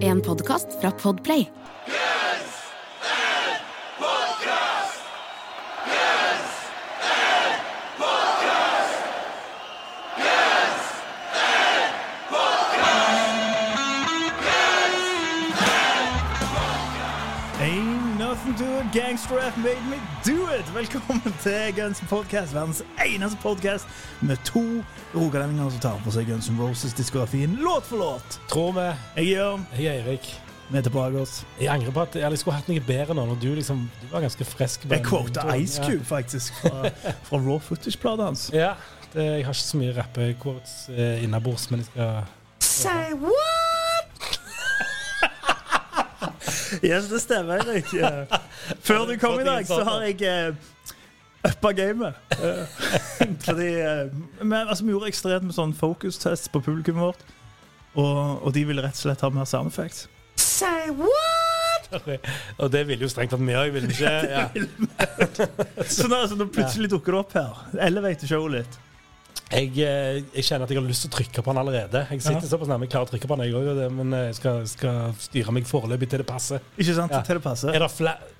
En podkast fra Podplay. Ain't made me do it! Velkommen til Guns N' Podcast, verdens eneste podcast med to rogalendinger som tar på seg Guns N' Roses-diskografien låt for låt. Tror vi. Jeg er Jørn, Jeg er Eirik. vi er tilbake oss. Jeg angrer på at jeg skulle hatt noe bedre nå, når du liksom Du var ganske frisk. Jeg quota. Ice Cube, faktisk, fra, fra raw footage-plata hans. Ja. ja det, jeg har ikke så mye rappequotes eh, innabords, men jeg skal Say what?! yes, det stemmer, Eirik. Eh, Før du kom i dag, så har jeg uh, uppa gamet. Eh, fordi eh, men, altså, Vi gjorde ekstremt med sånn focus-test på publikummet vårt, og, og de ville rett og slett ha mer sound effects. Say what?! Og det ville jo strengt tatt vi òg, ville vi ikke? Ja. Så nå, altså, nå plutselig dukker det opp her. Elevator showet litt. Jeg, eh, jeg kjenner at jeg har lyst til å trykke på den allerede. Jeg sitter Ja. såpass nærme jeg klarer å trykke på den, jeg òg, men eh, jeg skal, skal styre meg foreløpig til det passer. Ikke sant? Ja. Til det passer. Er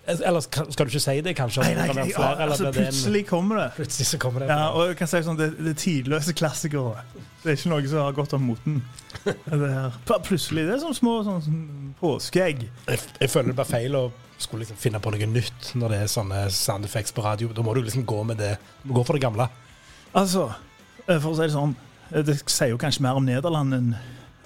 Eller skal du ikke si det, kanskje? Nei, nei, nei, flere, altså, plutselig det en- kommer det. Plutselig så kommer det Ja, og jeg kan si sånn, det, det er tidløse klassikere. Det er ikke noe som har gått av moten. Det her. Plutselig. Det er sånne små sånn, sånn påskeegg. jeg, jeg føler det bare feil å skulle liksom finne på noe nytt når det er sånne sound effects på radio. Da må du liksom gå med det. Du må gå for det gamle. Altså, eh, for å si det sånn eh, Det sier jo kanskje mer om Nederland enn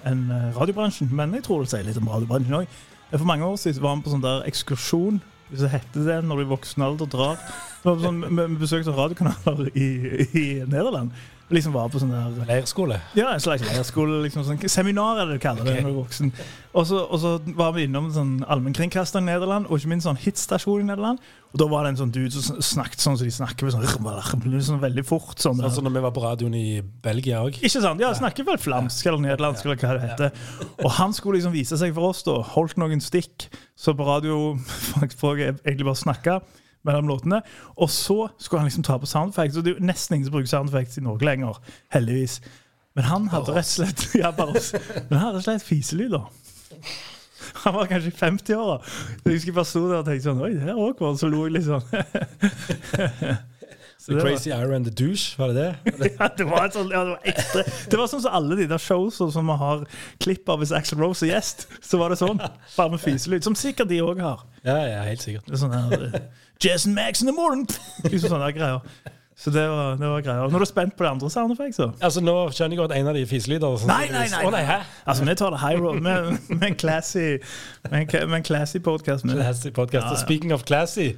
enn, eh, radiobransjen, men jeg tror det sier litt om radiobransjen òg. For mange år siden var vi på sånn der ekskursjon, hvis det heter det, når du i voksen alder drar. Sånn, vi besøkte radiokanaler i, i Nederland. Liksom var på sånn der Leirskole. Ja, en slags leirskole. Liksom, sånn, seminar, er det du kaller det. okay. når du er voksen. Og så, og så var vi innom sånn allmennkringkaster i Nederland, og ikke minst sånn hitstasjon i Nederland. Og da var det en sånn dude som snakket sånn som de snakker med sånn, sånn veldig fort. Sånn, som når vi var på radioen i Belgia òg. Ikke sant? Ja, snakker vel flamsk eller nederlandsk eller hva det heter. Og han skulle liksom vise seg for oss, da. Holdt noen stikk. Så på radio jeg egentlig bare snakke mellom låtene. Og så skulle han liksom ta på sound effects, Og det er jo nesten ingen som bruker sound effects i Norge lenger, heldigvis. Men han hadde rett og slett Ja, bare oss. Men han hadde rett og slett fiselyder. Han var kanskje i 50-åra. Jeg husker bare sto der og tenkte sånn Oi, det er awkward. Så lo jeg litt sånn. The det Crazy Iron and the Douche, var det det? ja, det var, sånt, ja, det var ekstra. Det var sånn som alle de der shows som vi har klipp av hvis Axel Rose er gjest. Så var det sånn. Bare med fiselyd. Som sikkert de òg har. Ja, ja, helt sikkert. Det er sånn her eh, and Max in the morning! Liksom sånne greier. Så det var, det var greier. Nå er du spent på de andre sound effects, så. Altså, Nå skjønner jeg godt en av de fiselyder. sånn Nei, nei, nei, nei. Altså, vi tar det high road med, med en classy Med en, med en classy podcast. Classy podcast. Ja, ja. Speaking of classy,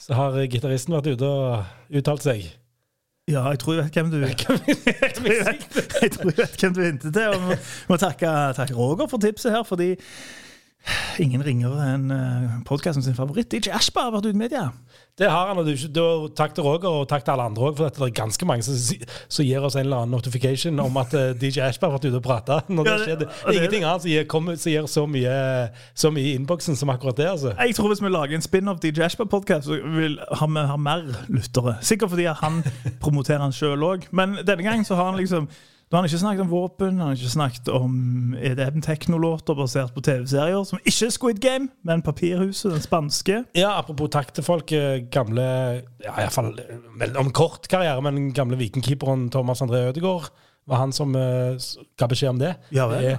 så har gitaristen vært ute og uttalt seg. Ja, jeg tror jeg vet hvem du Jeg jeg tror jeg vet hvem du hintet til. Og vi må takke, takke Roger for tipset her, fordi ingen ringere enn uh, podkasten sin favoritt. DJ Ashbar har vært ute i media. Det har han, og du, da, takk til Roger og takk til alle andre òg, for det er ganske mange som, som gir oss en eller annen notification om at eh, DJ Ashbar har vært ute og prata. Det Ja, det- Det er ingenting annet som gir, kommer- som gir så mye, så mye i innboksen som akkurat det. altså. Jeg tror hvis vi lager en spin-off DJ Ashbar-podkast, så vil han ha mer lyttere. Sikkert fordi han promoterer han sjøl òg. Men denne gangen så har han liksom da har han ikke snakket om våpen, han har ikke snakket om EDM teknolåter basert på TV-serier, som ikke er Squid Game, men Papirhuset, den spanske. Ja, Apropos takk til folk. eh, Gamle ja, i hvert fall, eh, Om kort karriere, men gamle vikingkeeperen Thomas André Ødegaard var han som uh, ga beskjed om det. Ja vel. Det er,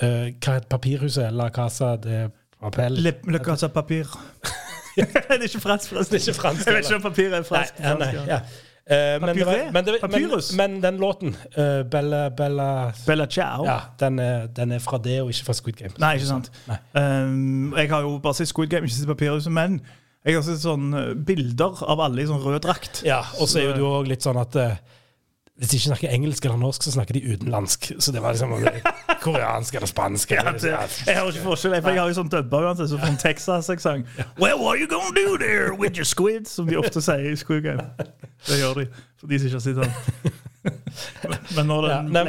eh, hva heter papirhuset? La Casa de Papel? Le, le Casa Papir. Det er ikke fransk, forresten. Det er ikke fransk, Jeg vet ikke om papir er fransk. Nei, fransk. nei, ja. Eh, men, det var- men, det, men, Papyrus? men den låten, uh, Bella, Bella Bella Ciao. Ja, den er, den er fra det, og ikke fra Squid Game. Nei, ikke sant. Nei. Um, jeg har jo bare sett Squid Game, ikke sett Papirhuset, men jeg har sett sånne bilder av alle i sånn rød drakt. Ja, og så er jo du òg litt sånn at uh, hvis de ikke snakker engelsk eller norsk, så snakker de utenlandsk. Så det var liksom eh, koreansk eller spansk. Ja, det, jeg har ikke forskjell, for jeg har jo sånn dubba uansett, så Texas-aksent. Well, what are you gonna do there with your squid? Som de ofte sier i Squid Game. Det gjør de, for de som ikke har sett den. Men når den ja,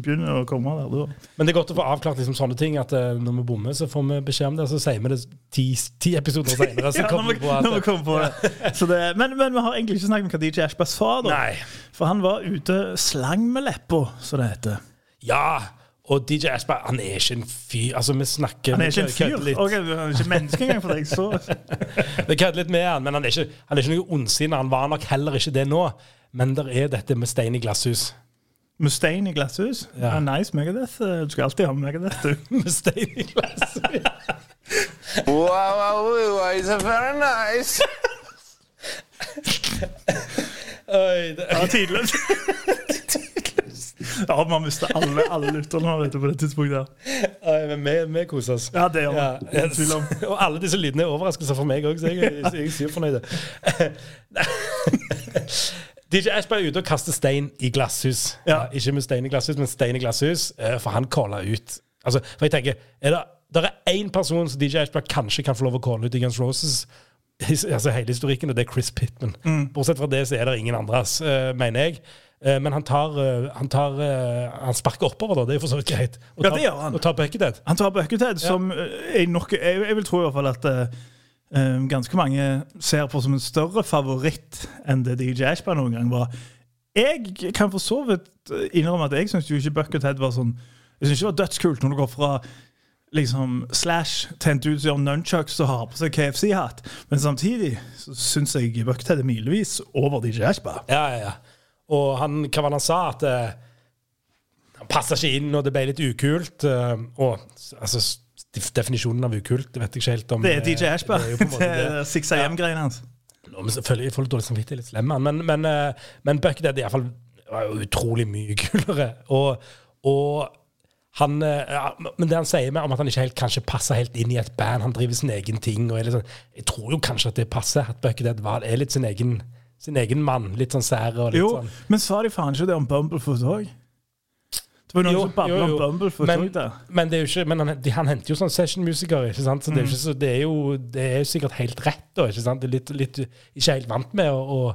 begynner å komme der, da Men det er godt å få avklart liksom sånne ting. At eh, når vi bommer, så får vi beskjed om det. og Så sier vi det ti, ti episoder senere. Så Ja, kommer vi på at når vi kommer på det. Så det men, men vi har egentlig ikke snakket om DJ Ashbas sa, da. Nei. For han var ute slang med leppa, som det heter. Ja, Og DJ Asper han er ikke en fyr Altså, vi snakker Han er ikke en fyr. kødder litt, Ok, han er ikke menneske engang for deg. Så Vi kødder litt med han, men han er ikke, han er ikke noe ondsinne. Han var nok heller ikke det nå. Men det er dette med stein i glasshus. Mustaine i glasshus. Ja. Ah, nice Megadeth. Du skal alltid ha med Megadeth, du. med stein i glasshus. Wow, wow, wow, it's very nice. Oi, det, er tidløs. Ja, man mister alle, alle lytterne på det tidspunktet. Ja, men vi, vi koser oss. Ja, det gjør Ja, om. Og alle disse lydene er overraskelser for meg òg, så jeg, er- jeg er superfornøyd. DJ Ashby er ute og kaster stein i glasshus. Ja. Ikke med stein i glasshus, men stein i glasshus, eh, for han calla ut Altså, for jeg tenker, er det, det er én person som DJ Ashby kanskje kan få lov å calle ut i Guns Roses. Altså hele historikken, og det er Chris Pittman. Mm. Bortsett fra det så er det ingen andre, ass, eh, mener jeg. Eh, Men han tar, eh, han, tar han sparker oppover, da. Det er for så vidt greit. Og Ja, tar- det gjør han. Og tar Buckethead. Han tar Buckethead, som er jeg, nok, jeg, jeg vil tro i hvert fall at eh, ganske mange ser på som en større favoritt enn det DJ Ashband noen gang var. Jeg kan for så vidt innrømme at jeg syns ikke Buckethead var sånn Jeg syns ikke det var dødskult når du går fra liksom Slash tent ut som nunchucks og har på seg KFC-hatt. Men samtidig så syns jeg Buckethead er milevis over DJ Ashby. Ja, ja, ja. Og han, hva var det han sa? At uh, han passa ikke inn, og det ble litt ukult. Uh, og altså, definisjonen av ukult, det vet jeg ikke helt om. Det er eh, DJ. Det er en måte Det det. er 6 AM-greien hans. Nå, men selvfølgelig, får du dårlig samvittighet, litt slem, men, men, uh, men Buckethead i hvert fall var jo utrolig mye kulere. Og, og han, eh, men det han sier med om at han ikke helt kanskje passer helt inn i et band, han driver sin egen ting og er litt sånn, Jeg tror jo kanskje at det passer, at Buckethead Wahl er litt sin egen, sin egen mann. Litt sånn sær og litt Jo, sånn men sa de faen ikke det om Bumblefoot òg? Det var noen Jo, som babla om. Bumblefoot Men- der. Men, det er jo ikke, men han, de, han henter jo sånn session-musikere, ikke sant? Så det er, ikke så, det, er jo, det er sikkert helt rett, da. Ikke sant? Det er litt, litt, ikke helt vant med å,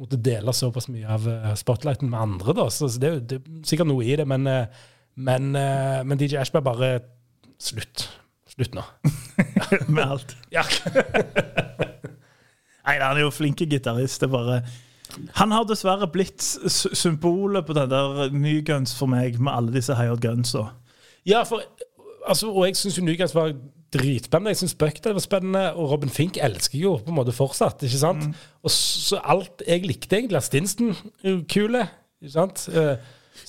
måtte dele såpass mye av eh, spotlighten med andre, da. Så, så det er jo er sikkert noe i det, men, eh, men, uh, men DJ Ashby bare Slutt. Slutt nå. Med alt. Ja. Nei, han er jo flink gitarist. Det er bare Han har dessverre blitt symbolet på den der New guns for meg, med alle disse hired gunsa. ja, for altså, Og jeg syns jo Nygans var dritspennende. Jeg syns Buckdale var spennende, og Robin Fink elsker jo på en måte fortsatt. ikke sant? Mm. Og så alt jeg likte egentlig. Stinsten jo kule. ikke sant? Eh,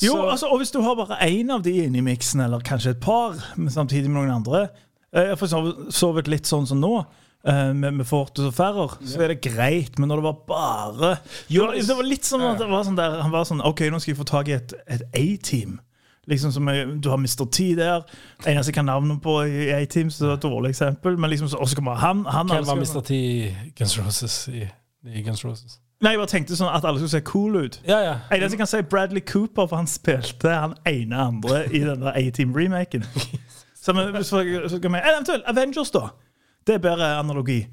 Jo, så- altså, og hvis du har bare én av de inni miksen, eller kanskje et par, men samtidig med noen andre Jeg har sovet litt sånn som nå. eh, Med, med Fortus og Ferrer, så er det greit, men når det var bare Jo, det var litt som at det var sånn der Han var sånn OK, nå skal jeg få tak i et, et A-team. Liksom som jeg, Du har Mr. T der. Eneste jeg kan navnet på i A-team, så det er et dårlig eksempel. Men liksom, så- og så kommer han, han Hvem var Mr. T i Guns Roses? I, i Guns Roses? Nei, jeg bare tenkte sånn at alle skulle se cool ut. Ja, ja. Eneste jeg kan si Bradley Cooper, for han spilte han ene andre i den der A-Team-remaken. Så så kan vi, eventuelt Avengers, da. Det er bedre analogi.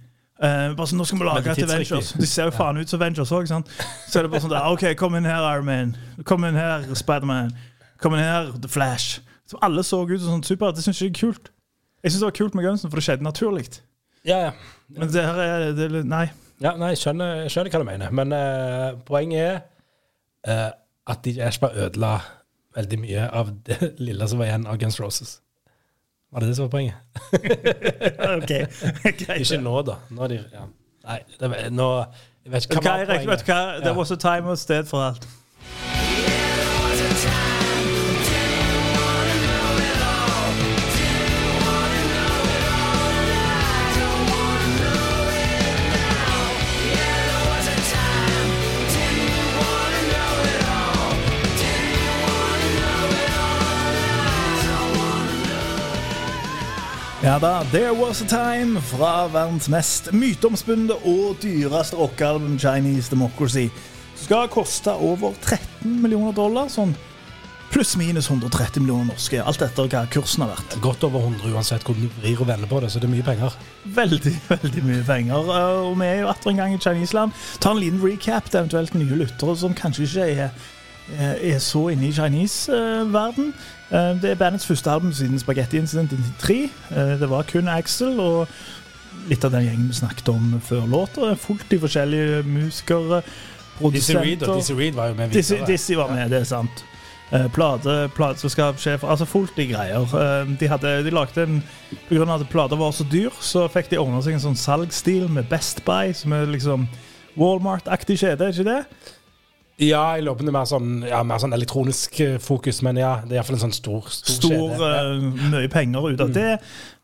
Uh, bare sånn, Nå skal vi lage et. Avengers. De ser jo faen ut som Avengers òg. Så er det bare sånn der, OK, kom inn her, Iron Man. Kom inn her, Spiderman. Kom inn her, The Flash. Så alle så ut som sånn super. Det syns jeg er kult. Jeg syns det var kult med Gunsen, for det skjedde naturlig. ja, ja. Men det her er det, Nei. Ja nei, jeg skjønner, jeg skjønner hva du mener. Men eh, poenget er eh, at DJ Ashby ødela veldig mye av det lille som var igjen av Guns Roses. Var det det som var poenget? OK. Greit. Ikke nå, da. Nå er de, ja. Nei, det, nå Jeg vet ikke hva okay, var poenget. vet du hva? There was a time og sted for alt. Ja da, There Was A Time fra verdens mest myteomspunne og dyreste rockealbum, Chinese Democracy. Skal koste over 13 millioner dollar, sånn pluss-minus 130 millioner norske. Alt etter hva kursen har vært. Godt over 100 uansett hvor du vrir og vender på det, så det er mye penger. Veldig, veldig mye penger. Og vi er jo atter en gang i Chinese-land. Ta en liten recap til eventuelt nye lyttere som kanskje ikke er, er så inne i Chinese-verden. Det er bandets første album siden Spaghetti Incident i 93. Eh, Det var kun Axel og litt av den gjengen vi snakket om før låta. Fullt i forskjellige musikere, produsenter Dizzie Reed var jo med videre. Dizzie var med, det er sant. eh, plate, plateselskapssjef, altså fullt i greier. Eh, de, hadde, de lagde en av at plata var så dyr, så fikk de ordna seg en sånn salgsstil med Best Buy, som er liksom Walmart-aktig kjede, er ikke det? Ja, jeg lurer på det er mer sånn, ja, mer sånn elektronisk eh, fokus, men ja, det er iallfall en sånn stor, stor, Stor, kjede. Eh, mye penger ut av det.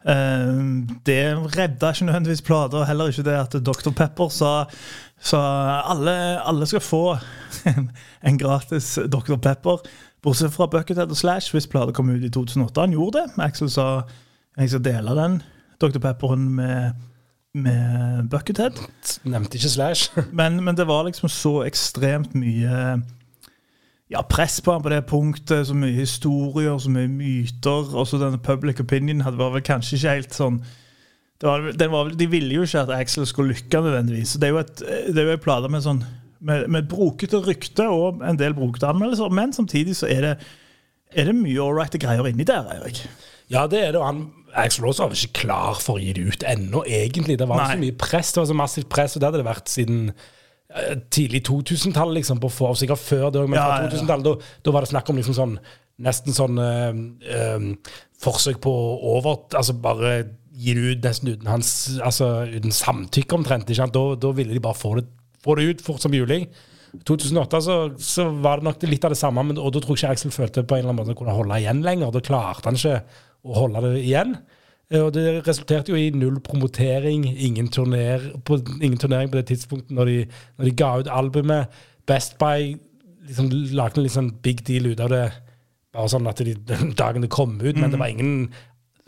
Uh, det redda ikke nødvendigvis plater, heller ikke det at Dr. Pepper sa, så alle, alle skal få en gratis Dr. Pepper, bortsett fra Buckethead og Slash hvis plata kom ut i 2008. Han gjorde det. Axel sa jeg skal dele den Dr. Pepperen med, med Buckethead. Nevnte ikke Slash. Men, men det var liksom så ekstremt mye ja, press på han på det punktet. Så mye historier, så mye myter. Også denne public opinion hadde var vel kanskje ikke helt sånn det var, var, De ville jo ikke at Axel skulle lykke nødvendigvis. Så Det er jo et, det er jo en plate med sånn med, med brokete rykte og en del brokete anmeldelser, men samtidig så er det, er det mye ålreite greier inni der, Erik. Ja, det er det. og han Axel Rose var vel ikke klar for å gi det ut ennå, egentlig. Det var Nei. så mye press, det var så massivt press, og det hadde det vært siden eh, tidlig 2000-tall, liksom, på for, sikkert før det, men Ja, fra ja, ja. 2000-tallet, da, da var det snakk om liksom sånn Nesten sånn øh, øh, forsøk på over... Altså bare gi det ut nesten uten hans Altså uten samtykke, omtrent. Ikke sant? Da, da ville de bare få det, få det ut fort som mulig. 2008 så, så var det nok litt av det samme, men, og da tror jeg ikke Axel følte på en eller annen måte å kunne holde igjen lenger. Da klarte han ikke å holde det igjen. Eh, Og det resulterte jo i null promotering, ingen, turner, på, ingen turnering på det tidspunktet når de, når de ga ut albumet. Best Buy liksom lagde en litt sånn big deal ut av det, bare sånn at de, den dagen det kom ut, men det var ingen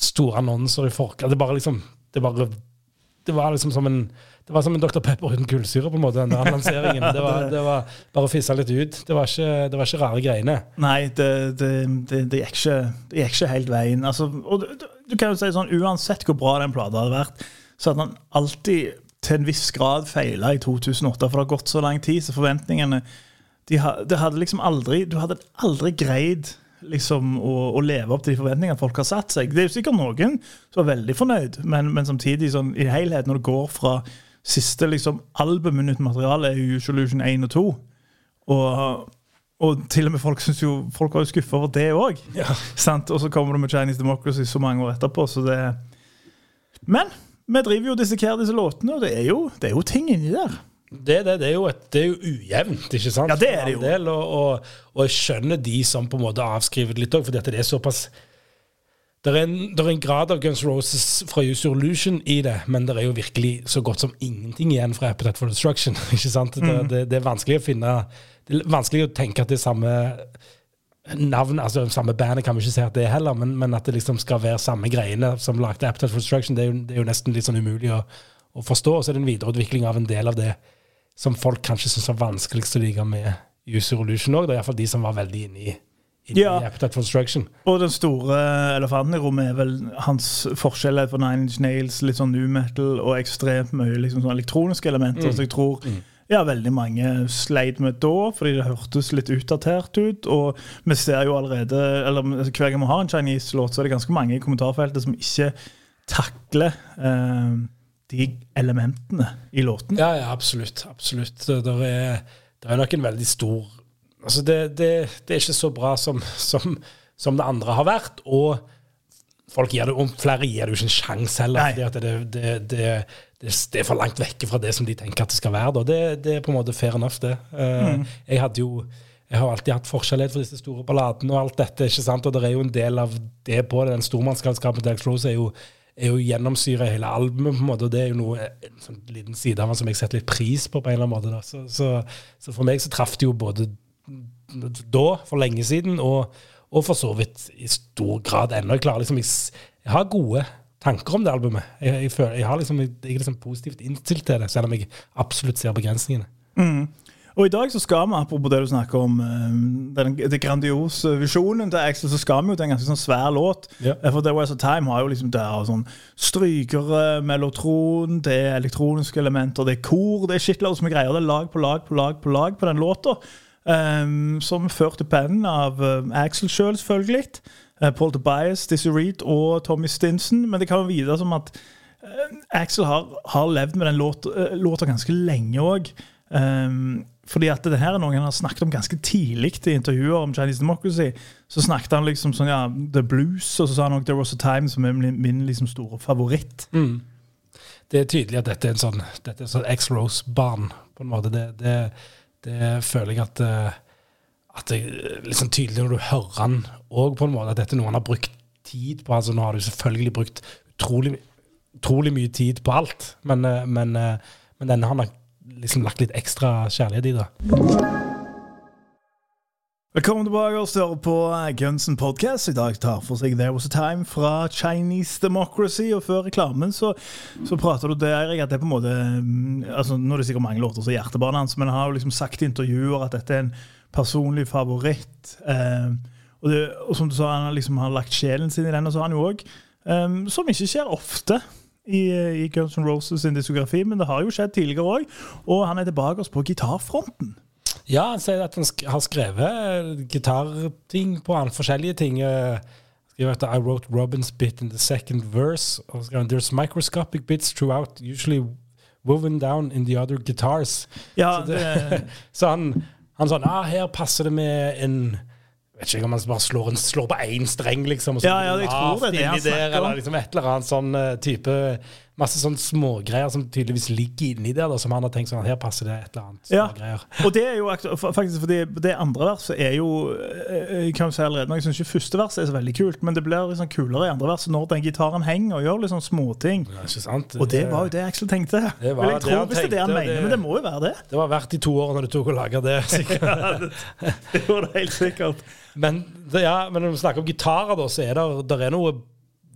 store annonser i forkant. Det bare liksom det bare, det var liksom som en det var som en Dr. Pepper uten kullsyre, på en måte, den der lanseringen. Det var, det var bare å fisse litt ut. Det var ikke, det var ikke rare greiene. Nei, det, gikk ikke, ikke helt veien. Altså, og du, du- kan jo si sånn, Uansett hvor bra den plata hadde vært, så hadde den alltid til en viss grad feila i 2008. For det har gått så lang tid, så forventningene de, det hadde liksom aldri, Du hadde aldri greid liksom å, å leve opp til de forventningene folk har satt seg. Det er jo sikkert noen som er veldig fornøyd, men, men samtidig sånn, i helhet, når det går fra siste liksom, albumet med nytt materiale, er jo Solution 1 og 2 og, og til og med folk synes jo Folk var jo skuffa over det òg. Og så kommer du med Chinese Democracy så mange år etterpå, så det Men vi driver jo og dissekerer disse låtene, og det er jo, det er jo ting inni der. Det, det, det, er et, det er jo ujevnt, ikke sant? Ja, det er det jo. Del, og, og, og jeg skjønner de som på en måte avskriver det litt òg, fordi at det er såpass det er, en, det er en grad av Guns Roses fra Use Your Illusion i det, men det er jo virkelig så godt som ingenting igjen fra Appetite for Destruction. ikke sant? Det, Mm. det, det er vanskelig å finne Det er vanskelig å tenke at det er samme navn, altså samme bandet kan vi ikke si at det er heller, men, men at det liksom skal være samme greiene som lagde Appetite for Destruction, det er jo, er jo nesten litt sånn umulig å, å forstå. Og så er det en videreutvikling av en del av det som folk kanskje syns er vanskeligst å like med Use Your Illusion òg. Det er iallfall de som var veldig inne i, Ja. Appetite for Destruction. Og den store elefanten i rommet er vel hans forskjeller på Nine Inch Nails, litt sånn new metal og ekstremt mye liksom sånn elektroniske elementer. Så jeg tror ja, veldig mange sleit med da, fordi det hørtes litt utdatert ut. Og vi ser jo allerede eller Hver gang vi har en Chinese-låt, så er det ganske mange i kommentarfeltet som ikke takler eh, de elementene i låten. Ja, ja, absolutt. absolutt. Det er, det er nok en veldig stor Altså, det, det, det er ikke så bra som, som, som det andre har vært. Og folk gir det, om flere gir det jo ikke en sjanse heller. Fordi at det, det, det, det, det er for langt vekke fra det som de tenker at det skal være. Det, det er på en måte fair enough, det. Eh, Jeg hadde jo jeg har alltid hatt forskjellighet for disse store balladene og alt dette. ikke sant? Og det er jo en del av det på det. Den stormannsgalskapen til Alex Rose er jo, er jo gjennomsyra hele albumet, på en måte, og det er jo noe, en sånn liten side av han som jeg setter litt pris på. på en eller annen måte. Da. Så, så, så for meg så traff det jo både da, for lenge siden, og, og for så vidt i stor grad ennå. Jeg klarer liksom, jeg, jeg har gode tanker om det albumet. Jeg, jeg, føler, jeg, har liksom, jeg er liksom positivt innstilt til det, selv om jeg absolutt ser begrensningene. Og i dag så skal vi, apropos det du snakker om, den, den, det grandiose visjonen til Axel, så skal vi jo til en ganske sånn svær låt. Eh, For There Was a Time har jo liksom det er sånn strykere, mellotron, det er elektroniske elementer, det er kor, det er shitloads med greier. Det er lag på lag på lag på lag på den låta. Um, som førte pennen av um, Axel sjøl, selvfølgelig. Uh, Paul Tobias, Dizzie Reed og Tommy Stinson. Men det kan jo videre som at uh, Axel har, har levd med den låta, uh, ganske lenge òg. Um, fordi at det her er noe han har snakket om ganske tidlig i intervjuer om Chinese Democracy. Så snakket han liksom sånn, ja, The Blues, og så sa han også There Was A Time, som er min, min liksom store favoritt. Det er tydelig at dette er en sånn Dette sånn X-Rose-barn, på en måte. Det, det, det føler jeg at eh, At det er liksom tydelig når du hører han òg, på en måte, at dette er noe han har brukt tid på. altså Nå har du selvfølgelig brukt utrolig, utrolig mye tid på alt, men, eh, men, eh, men denne har han liksom lagt litt ekstra kjærlighet i. da. Velkommen tilbake og større på Gunsen Podcast. I dag tar for seg There Was A Time fra Chinese Democracy. Og før reklamen så, så prater du der Erik, at det er på en måte mm, altså Nå er det sikkert mange låter som er hjertebarnet hans, men han har jo liksom sagt i intervjuer at dette er en personlig favoritt. Eh, og, det, og som du sa, han har liksom har lagt sjelen sin i den, og så har han jo òg, eh, som ikke skjer ofte i, i Guns N' Roses sin diskografi, men det har jo skjedd tidligere òg. Og han er tilbake på gitarfronten. Ja, han sier at han sk har skrevet gitarting på han, forskjellige ting. Han skriver at I wrote Robin's bit in the second verse. Og skrev There's microscopic bits throughout, usually woven down in the other guitars. Ja, Så, det, så han, han sånn, ah, her passer det med en vet ikke om han bare slår, en, slår på én streng, liksom. Og så Ja, ja, jeg tror det er det han snakker om. eller liksom et eller annet sånn eh, type Masse sånne smågreier som tydeligvis ligger inni der, da, som han har tenkt sånn Her passer det et eller annet Ja. Greier. Og det er jo faktisk fordi det andre verset er jo eh, Jeg kan si allerede jeg syns ikke første verset er så veldig kult, men det blir liksom kulere i andre verset når den gitaren henger og gjør sånn småting. Ja, ikke sant? Og det var jo det Axel tenkte. Det var jeg det han hvis det er det han mener, det- men det må jo være det. Det var verdt de to årene du tok å lage det. sikkert. Det var det helt sikkert. Men, det, ja, men når vi snakker om gitarer, da, så er det, det er noe,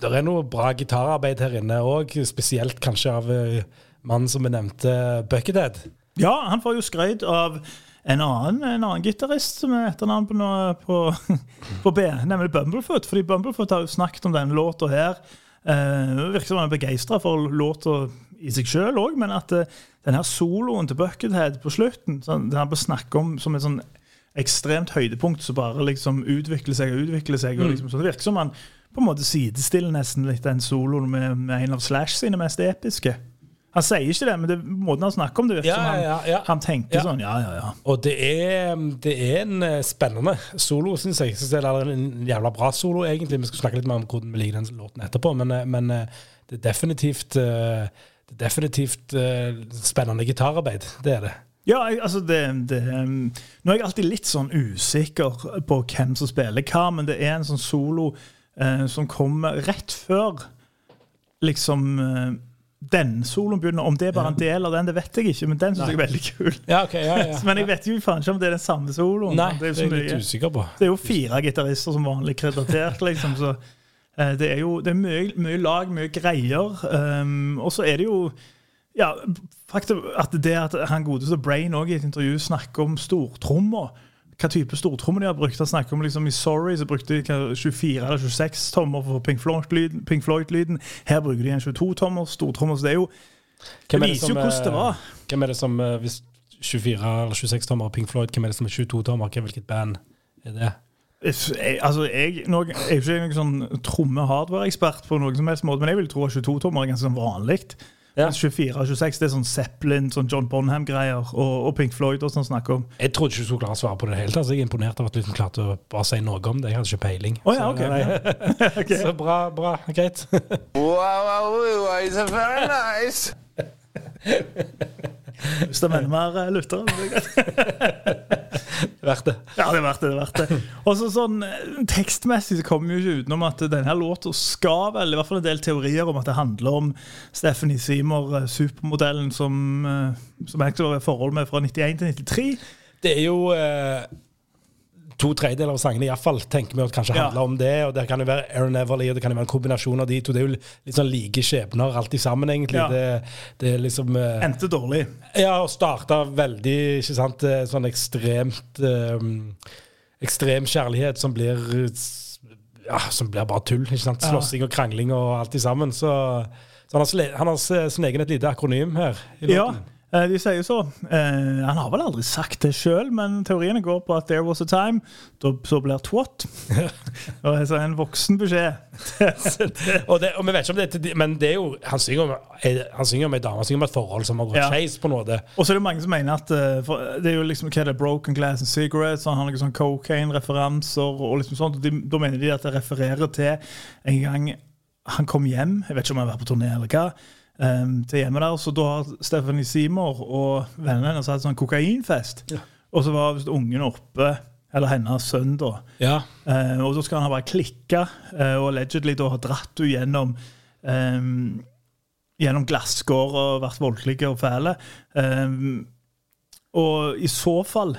der er noe bra gitararbeid her inne òg. Spesielt kanskje av uh, mannen som vi nevnte, Buckethead. Ja, han får jo skryt av en annen, en annen gitarist som er etternavn på, noe- på, på B, nemlig Bumblefoot. Fordi Bumblefoot har jo snakket om denne låta her. Eh, det virker som han er begeistra for låta i seg sjøl òg, men at eh, denne soloen til Buckethead på slutten, sånn, den han snakker snakke om som et sånn ekstremt høydepunkt som bare liksom utvikler seg og utvikler seg. Og liksom, så det virker som han på en måte sidestiller nesten litt den soloen med, med en av Slash sine mest episke. Han sier ikke det, men det, måten han snakker om det, virker Ja, som han, ja, ja. han tenker Ja. sånn Ja, ja, ja. Og det er, det er en eh, spennende solo, syns jeg. Det er en jævla bra solo, egentlig. Vi skal snakke litt mer om hvordan vi liker den låten etterpå, men, eh, men eh, det er definitivt det er definitivt spennende gitararbeid. Det er det. Ja, jeg, altså det, det um, Nå er jeg alltid litt sånn usikker på hvem som spiller hva, men det er en sånn solo eh, som kom rett før liksom eh, den soloen begynner. Om det er bare en del av den, det vet jeg ikke, men den syns jeg er veldig kul. Ja, okay, ja, ja. Men jeg vet jo faen ikke om det er den samme soloen. Nei, det, er det er det er jo fire gitarister som vanlig kreditert, liksom. Så eh, det er jo det er mye, mye lag, mye greier. Um, og så er det jo ja, faktum at det at han godeste Brain òg i et intervju snakker om stortrommer. Hva type stortrommer de har brukt. Han snakker om liksom I Sorry så brukte de 24 eller 26 tommer for Pink Floyd-lyden. Floyd-lyden. Her bruker de en 22-tommer stortrommer. Så det er jo Hvem Det er viser jo hvordan det eh, var. Hvem er det som, eh, hvis 24 eller 26 tommer Pink Floyd, hvem er det som er 22 tommer? Hvilket band er det? Jeg, altså, jeg, nå, jeg er ikke noen sånn tromme-hardware-ekspert på noen som helst måte, men jeg vil tro at 22-tommer er ganske sånn vanlig. Ja. 24 og 26 det er sånn Zeppelin, sånn John Bonham-greier, og, og Pink Floyd og sånn snakker om. Jeg trodde ikke du skulle klare å svare på det i det hele tatt. så Jeg er imponert over at du klarte å bare si noe om det. Jeg hadde ikke peiling. Oh, ja, Så, ok. nei. Ok. Så bra, bra, greit. Wow, wow, wow, it's very nice. Hvis det mener mer eh, lyttere. så er det greit. Verdt det. Ja, det er verdt det. det er verdt det. Og så sånn eh, Tekstmessig så kommer vi jo ikke utenom at denne låta skal vel, i hvert fall en del teorier om at det handler om Stephanie Seymour, eh, supermodellen som, eh, som jeg var i forhold med fra 91 til 93. Det er jo eh, to tredjedeler av sangene iallfall tenker vi at kanskje Ja. handler om det. Og det kan jo være Aaron Everly, og det kan jo være en kombinasjon av de to. Det er jo litt sånn like skjebner alltid sammen, egentlig. Ja. Det, det er liksom uh, Endte dårlig. Ja, og starta veldig ikke sant, eh, sånn ekstremt um, Ekstrem kjærlighet som blir ja, som blir bare tull. ikke sant? Ja. Slåssing og krangling og alt i sammen. Så, så han har, han har s- sin egen et lite akronym her. i Ja. Eh, De sier så. Eh, han har vel aldri sagt det sjøl, men teoriene går på at 'there was a time', da så blir twat. og er en voksen beskjed. Og, det, og vi vet ikke om det til Men det er jo Han synger om, han synger om ei dame, han synger om et forhold som har gått Ja. skeis noe. Og så er det mange som mener at eh, for det er jo liksom hva er det, Broken Glass and Cigarettes, han har noen sånn cocaine-referanser og liksom sånt. de, Da mener de at det refererer til en gang han kom hjem, jeg vet ikke om han har vært på turné eller hva, em, til hjemme der, så da har Stephanie Seymour og vennene hennes hatt sånn kokainfest. Ja. Og så var visst ungen oppe, eller hennes sønn, da. Ja. Uh, og da skal han ha bare klikka uh, og allegedly da ha dratt henne gjennom um, Gjennom glasskår og vært voldelige og fæle. Um, og i så fall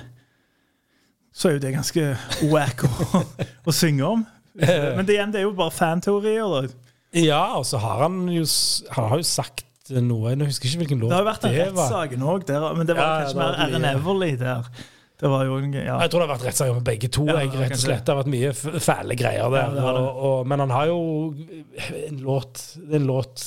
så er jo det ganske wack å, å synge om. Men det, igjen, det er jo bare fanteorier. da. Ja, og så har han jo Han har jo sagt noe Jeg husker ikke hvilken låt Det har jo vært en det var. rettssak òg men det var Ja, kanskje mer Erin Everly der. Det var jo ja. Jeg tror det har vært rettssaker med begge to. Ja, jeg, rett og slett. Det har vært mye fæle greier der. Ja, det det. og, og, men han har jo en låt, en låt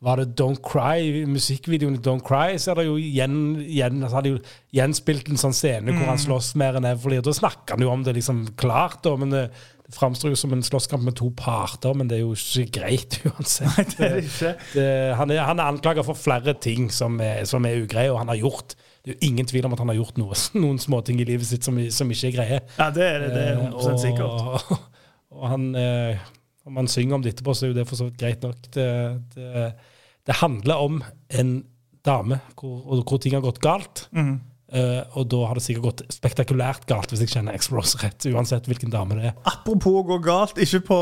Var det Don't Cry? Musikkvideoen i Don't Cry så er det jo igjen, igjen altså, hadde jo gjenspilt en sånn scene hvor han Mm. slåss mer enn Everly. Da snakker han jo om det liksom klart, da, men det, det framstår jo som en slåsskamp med to parter, men det er jo ikke greit uansett. Nei, det er det ikke. Det, han, er, han er anklaget for flere ting som er, som er ugreie, og han har gjort Det er jo ingen tvil om at han har gjort noe, noen småting i livet sitt som, som ikke er greie. Ja, det er det. Det er 100 sikkert. Og, og han, eh, om han synger om det etterpå, så er jo det for så vidt greit nok. Det, det, det handler om en dame hvor, og hvor ting har gått galt. Mhm. Eh, og da har det sikkert gått spektakulært galt, hvis jeg kjenner X-Rose rett, uansett hvilken dame det er. Apropos å gå galt, ikke på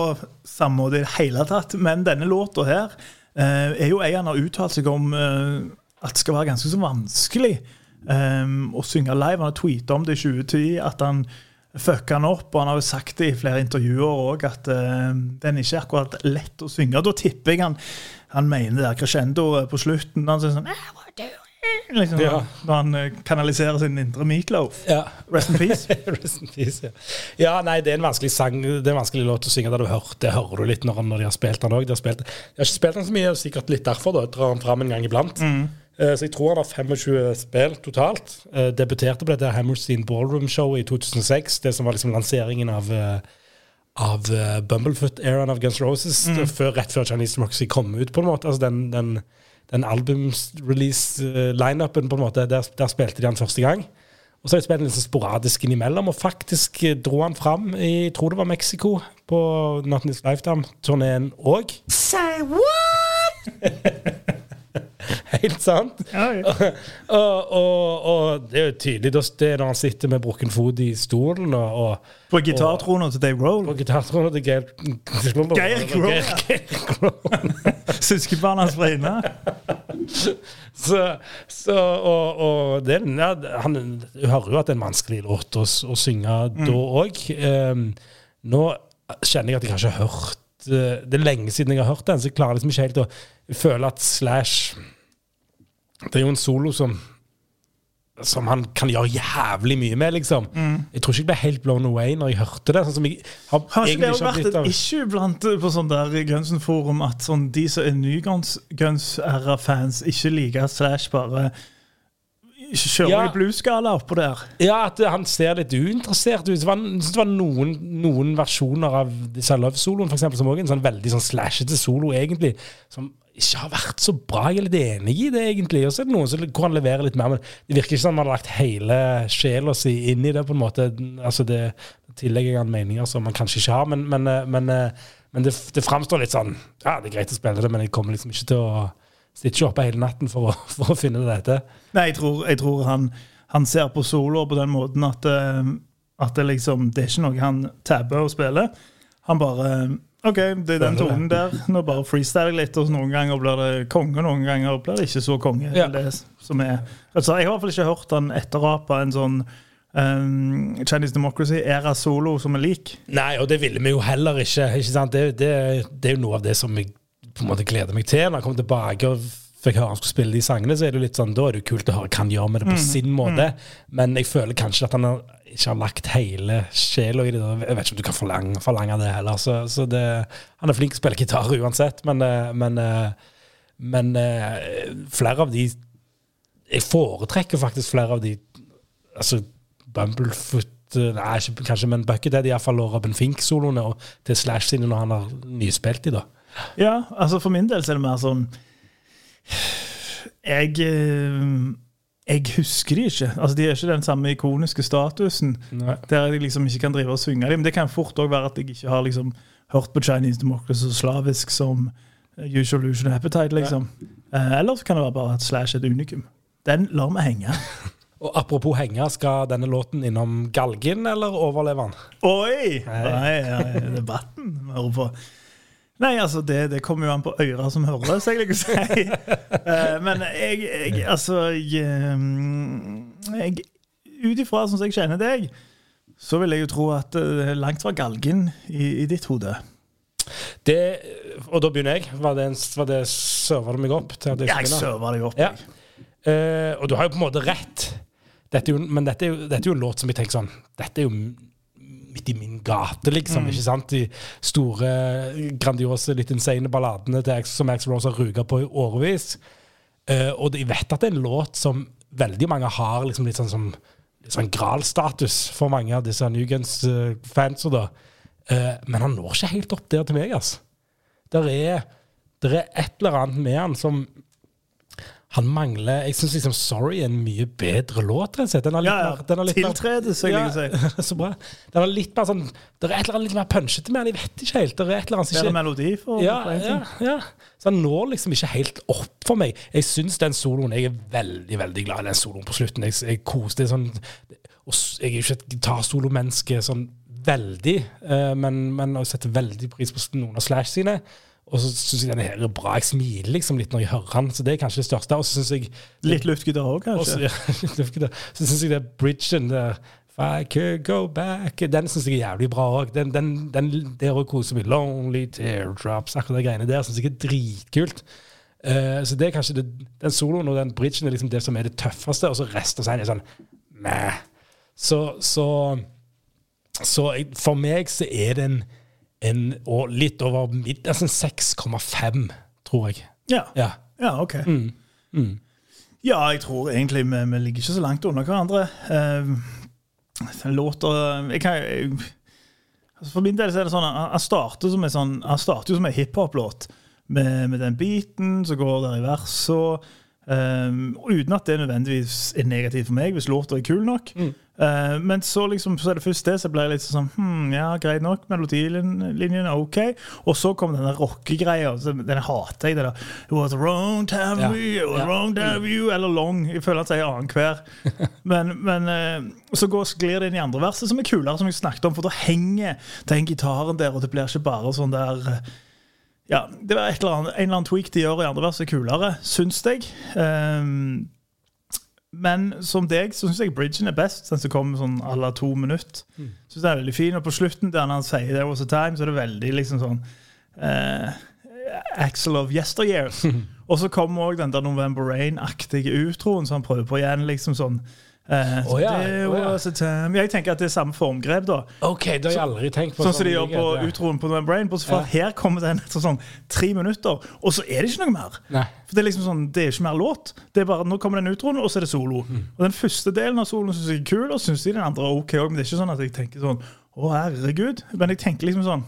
samme måte i det hele tatt, men denne låta her uh, er jo en han har uttalt seg om uh, at det skal være ganske så vanskelig um, å synge live. Han har tweeta om det i 2010, at han fucka han opp, og han har jo sagt det i flere intervjuer òg, at den ikke er akkurat lett å synge. Da tipper jeg han, han mener det der crescendo på slutten. Han sier sånn liksom, Ja. Når han eh, kanaliserer sin indre meatloaf. Ja. Rest in peace. Rest in peace, ja. ja, nei, det er en vanskelig sang Det er en vanskelig låt å synge Det, du hører Det hører du litt når, når de har spilt den òg. De, de har ikke spilt den så mye, sikkert litt derfor. da Drar han fram en gang iblant. Eh, Så jeg tror han har 25 spill totalt. Eh, Debuterte på dette Hammerstein Ballroom-showet i 2006. Det som var liksom lanseringen av eh, av uh, Bumblefoot-æraen av Guns Roses, Mm. før, rett før Chinese Democracy kom ut. på en måte Altså Den, den, den albumrelease-lineupen, på en måte der, der spilte de han første gang. Og så har de spilt den litt sånn sporadisk innimellom, og faktisk eh, dro han fram i jeg tror det var Mexico, på Not Lifetime-turneen òg. Say what? Helt sant. Ja, ja. og, og, og det er jo tydelig det er når han sitter med brukken fot i stolen og, På gitartronen til Dave Roll. på gitartronen til Geir Geir Grohl, Grohl. Søskenbarnet hans fra inne. Så, så og, og det, ja, han, hører jo at det er en vanskelig låt å, å synge da òg. nå kjenner jeg at jeg har ikke hørt Det er lenge siden jeg har hørt den, så jeg klarer liksom ikke helt å føle at Slash Det er jo en solo som som han kan gjøre jævlig mye med, liksom. Jeg tror ikke jeg ble helt blown away når jeg hørte det. Sånn som jeg har Har ikke det vært et av- issue blant på sånn der Gunsen-forum at sånn, de som er ny Guns-æra-fans, ikke liker Slash bare kjører Ja. i blues-skala oppå der? Ja, at han ser litt uinteressert ut. Jeg synes det var noen, noen versjoner av disse Love-soloen, som er en sånn veldig sånn slashete solo, egentlig, som ikke har vært så bra. Jeg er litt enig i det, egentlig. Og så er det noen som, hvor han leverer litt mer, men det virker ikke som han har lagt hele sjela si inn i det, på en måte. Altså, det tillegger han meninger som man kanskje ikke har, men, men, eh, men, eh, men det, det framstår litt sånn Ja, det er greit å spille det, men jeg kommer liksom ikke til å sitte ikke oppe hele natten for å, for å finne dette. Nei, jeg tror, jeg tror han, han ser på solo på den måten at, eh, at det liksom Det er ikke noe han tabber å spille. Han bare OK, det er den tonen der. Nå bare freestyler jeg litt, og noen ganger blir det konge, noen ganger blir det ikke så konge. Ja. Det som er, altså, jeg har i hvert fall ikke hørt han etterape en sånn um, Chinese Democracy era solo som er lik. Nei, og det ville vi jo heller ikke. ikke sant? Det, det, det er jo noe av det som jeg på en måte gleder meg til. Når jeg kom tilbake og fikk høre han skulle spille de sangene, så er det jo litt sånn, da er det jo kult å høre hva han gjør med det på sin måte. Men jeg føler kanskje at han har, ikke har lagt hele sjela i det. Jeg vet ikke om du kan forlange, forlange det heller. Så, så det, han er flink til å spille gitar uansett, men, eh, men, eh, men eh, flere av de jeg foretrekker faktisk flere av de Altså Bumblefoot Nei, ikke, kanskje, men Buckethead iallfall og Robin Fink-soloene og til Slash sine når han har nyspilt de, da. Ja, altså for min del så er det mer sånn Jeg eh, Jeg husker de ikke. Altså De er ikke den samme ikoniske statusen Nei. der jeg liksom ikke kan drive og synge dem. Men det kan fort òg være at jeg ikke har liksom hørt på Chinese Democracy så slavisk som eh, Usual Lution Appetite, liksom. Eh, eller så kan det være bare at Slash et unikum. Den lar vi henge. Og apropos henge, skal denne låten innom galgen, eller overlever han? Oi! Nei, ja, debatten vi hører på. Nei, altså, det, det kommer jo an på øra som hører, så jeg liker å si. Uh, men jeg, jeg altså jeg, eh, jeg Ut ifra sånn som jeg kjenner deg, så vil jeg jo tro at det er langt fra galgen i, i ditt hode. Det, og da begynner jeg. Var det, en, var det serva du meg opp til at jeg Jeg serva deg opp. Ja. Uh, og du har jo på en måte rett. Dette jo, men dette er, jo, dette er jo en låt som jeg tenker sånn Dette er jo midt i min gate, liksom. ikke sant? De store, grandiose, litt insane balladene til som Axel Rose har ruga på i årevis. Uh, og jeg vet at det er en låt som veldig mange har liksom litt sånn som sånn gralstatus for mange av disse Nugans-fansa, da. Uh, men han når ikke helt opp der til meg, altså. Der er, der er et eller annet med han som han mangler Jeg syns liksom 'Sorry' er en mye bedre låt. rett og slett. Den er litt Ja, ja. den er litt Tiltredes, jeg liker å så bra. Den er litt mer sånn Det er et eller annet litt mer punchete med den. Jeg vet ikke helt. Det er et eller annet som Bedre melodi for ja, ja, ja. Så han når liksom ikke helt opp for meg. Jeg syns den soloen Jeg er veldig veldig glad i den soloen på slutten. Jeg, jeg koser det sånn og Jeg er jo ikke et gitarsolomenneske sånn veldig, eh, men, men jeg setter veldig pris på noen av Slash sine. Og så syns jeg denne her er bra. Jeg smiler liksom litt når jeg hører han, så det er kanskje det største. Og så syns jeg Litt luftgitar òg, også, kanskje. ja, ikke det. Så syns jeg det er bridgen der If I could go back Den syns jeg er jævlig bra òg. Den, den, den der å kose meg. Lonely teardrops, akkurat de greiene der syns jeg er dritkult. Uh, så det er kanskje det, den soloen og den bridgen er liksom det som er det tøffeste, og så resten av seg er sånn meh. Så, så, så for meg så er det en, en og litt over midten. altså 6,5, tror jeg. Ja. Ja. ja, OK. Mm. Ja, jeg tror egentlig vi, vi ligger ikke så langt under hverandre. Uh, låter jeg kan, jeg, altså For min del så er det sånn at han starter som en sånn, starter jo som en hiphop-låt. Med, med den beaten som går der i verset. Um, uten at det nødvendigvis er negativt for meg, hvis låta er kul nok. Uh, men så liksom, så er det først det, så ble jeg litt sånn hm, Ja, greit nok. Melodilinjen er OK. Og så kom denne rockegreia. Den hater jeg. det da It was wrong time have Ja. me, it was Ja. wrong to have you. Eller long. Jeg føler at jeg er annenhver. Men, men eh, så går, sklir det inn i andre verset, som er kulere, som jeg snakket om. For da henger den gitaren der, og det blir ikke bare sånn der eh, ja, det var eller annet, en eller annen tweak de gjør i andre vers er kulere, syns jeg. Ehm, men som deg så syns jeg bridgen er best, den som kommer sånn à la to minutter. Synes den er veldig fin, Og på slutten, der han sier 'There was a time', så er det veldig liksom sånn eh, Axel of yesteryears. Og så kommer òg den der November Rain-aktige utroen som han prøver på igjen. liksom sånn eh, oh, ja, oh, ja. Jeg tenker at det er samme formgrep, da. OK, det har jeg aldri tenkt på. Sånn som de gjør på Ja. utroen på brain at her kommer den etter sånn tre minutter, og så er det ikke noe mer. Nei. For Det er liksom sånn, det er ikke mer låt. Det er bare, Nå kommer den utroen, og så er det solo. Og Den første delen av soloen syns jeg er kul, og syns den andre er ok òg. Men det er ikke sånn at jeg tenker sånn Å, herregud. Men jeg tenker liksom sånn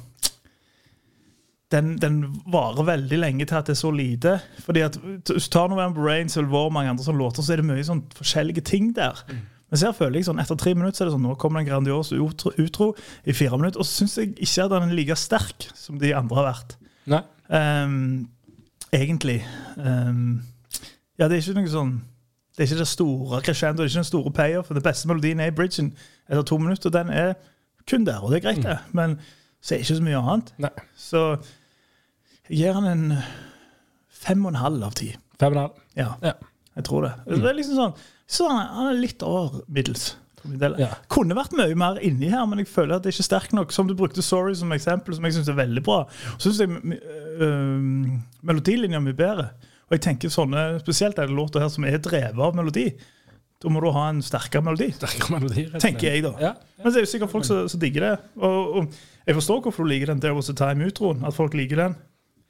den, den varer veldig lenge til at det er så lite. Fordi at Hvis du tar November Rain, Silver og mange andre sånne låter, så er det mye sånn forskjellige ting der. Men så føler jeg sånn, etter tre minutter så er det sånn, nå kommer det en grandios utro, utro i fire minutter. Og så syns jeg ikke at den er like sterk som de andre har vært. Nei. Um, egentlig. Um, ja, det er ikke noe sånn Det er ikke det store crescendo, det er ikke den store payoff. Den beste melodien er i bridgen etter to minutter. Den er kun der, og det er greit, det. Men så er det ikke så mye annet. Nei. Så jeg gir han en fem og en halv av ti. Fem og en halv. Ja, Ja. jeg tror det. Det er liksom sånn, så han, er- litt over middels. Ja. Kunne vært mye mer inni her, men jeg føler at det er ikke sterk nok. Som du brukte Sorry som eksempel, som jeg syns er veldig bra. Så syns jeg øh, melodilinja er mye bedre. Og jeg tenker sånne, Spesielt er det låter her som er drevet av melodi. Da må du ha en sterkere melodi. Sterkere melodi. Tenker jeg, da. Ja. Men det er jo sikkert folk som, som digger det. Og, og jeg forstår hvorfor du liker den There Was A Time-utroen. At folk liker den.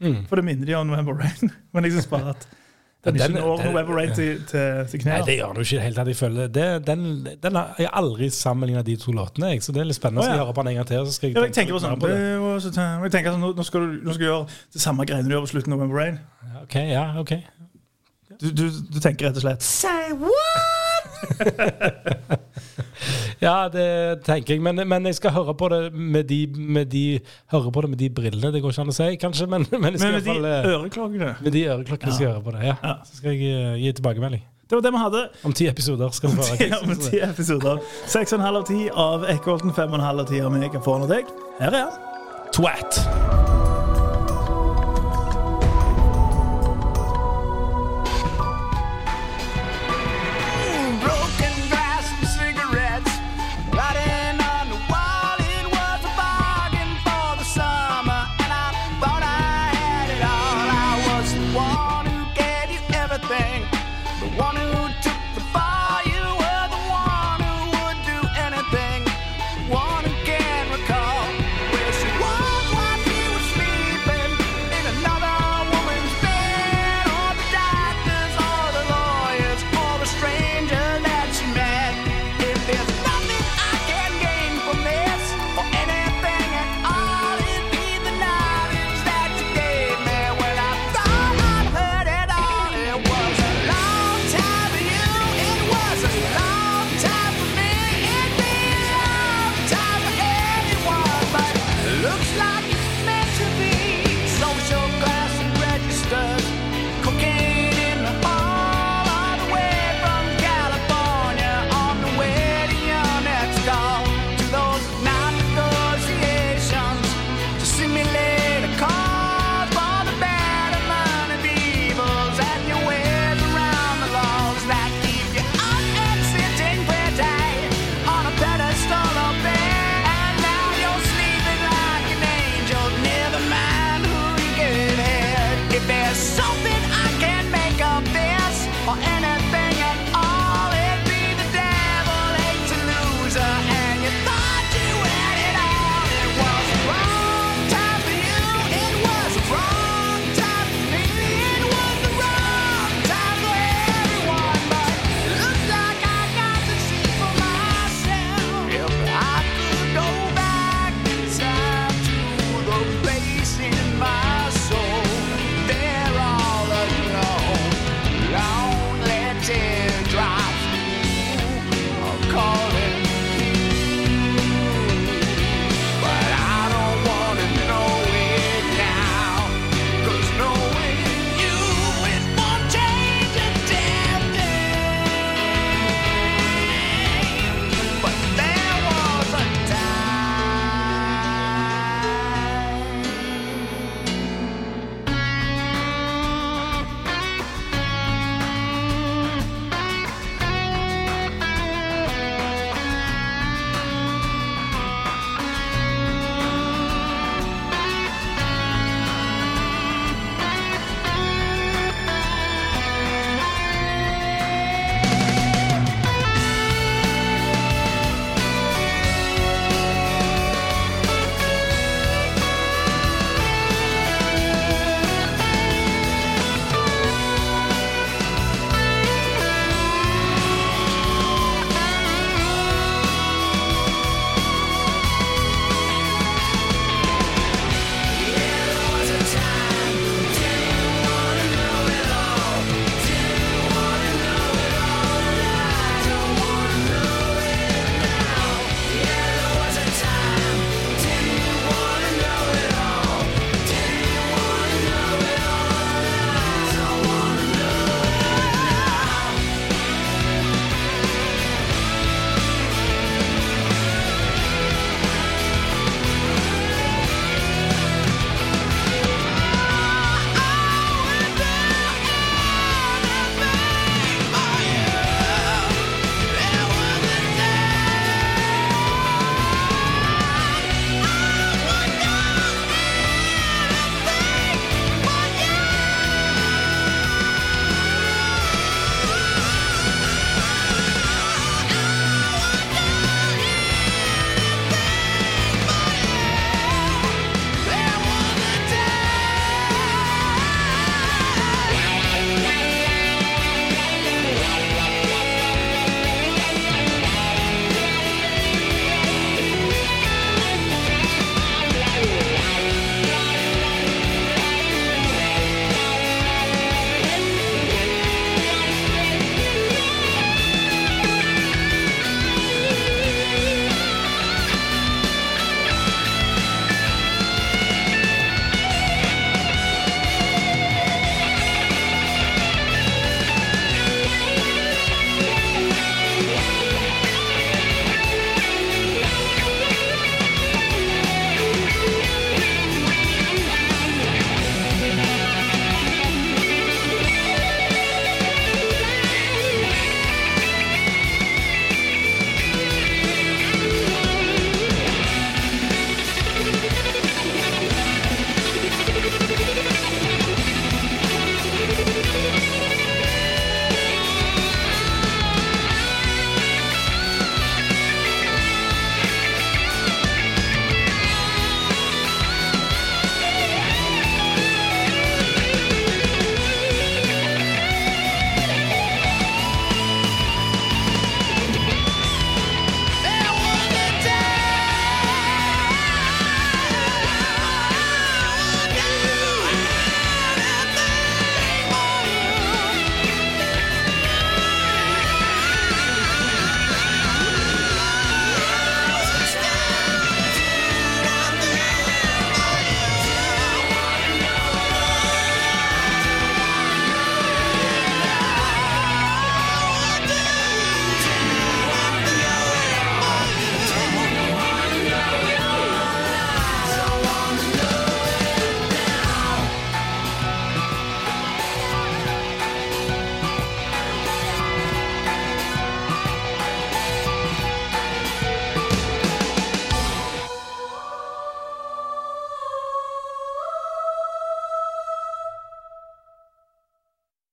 Mm. For det minner de om November Rain. Men jeg syns bare at Den, Den- ikke når November Rain til, til, til Nei, det gjør den jo ikke tatt. Jeg føler det, den, den har, Jeg har aldri sammenligna de to låtene, jeg, så det er litt spennende. Ja. jeg hører på den en gang til. Så skal jeg, Ja, jeg tenker på sånn tæ- jeg tenker sånn, nå, nå, skal du, nå skal du gjøre det samme greiene du gjør på slutten av November Rain. Ja, Ok, ja, ok. Du, du, du tenker rett og slett Say what? Ja, det tenker jeg, men, men jeg skal høre på det med de, med de Høre på det med de brillene, det går ikke an å si, kanskje, men, men Men med fall de eh, øreklokkene Med de øreklokkene skal jeg høre på det. Ja. Ja. Så skal jeg eh, gi tilbakemelding. Det var det vi hadde. Om ti episoder skal få høre. Ti episoder. Seks og en halv av ti av Eckholten, fem og en halv av ti av meg. Deg. Her er han. Twat.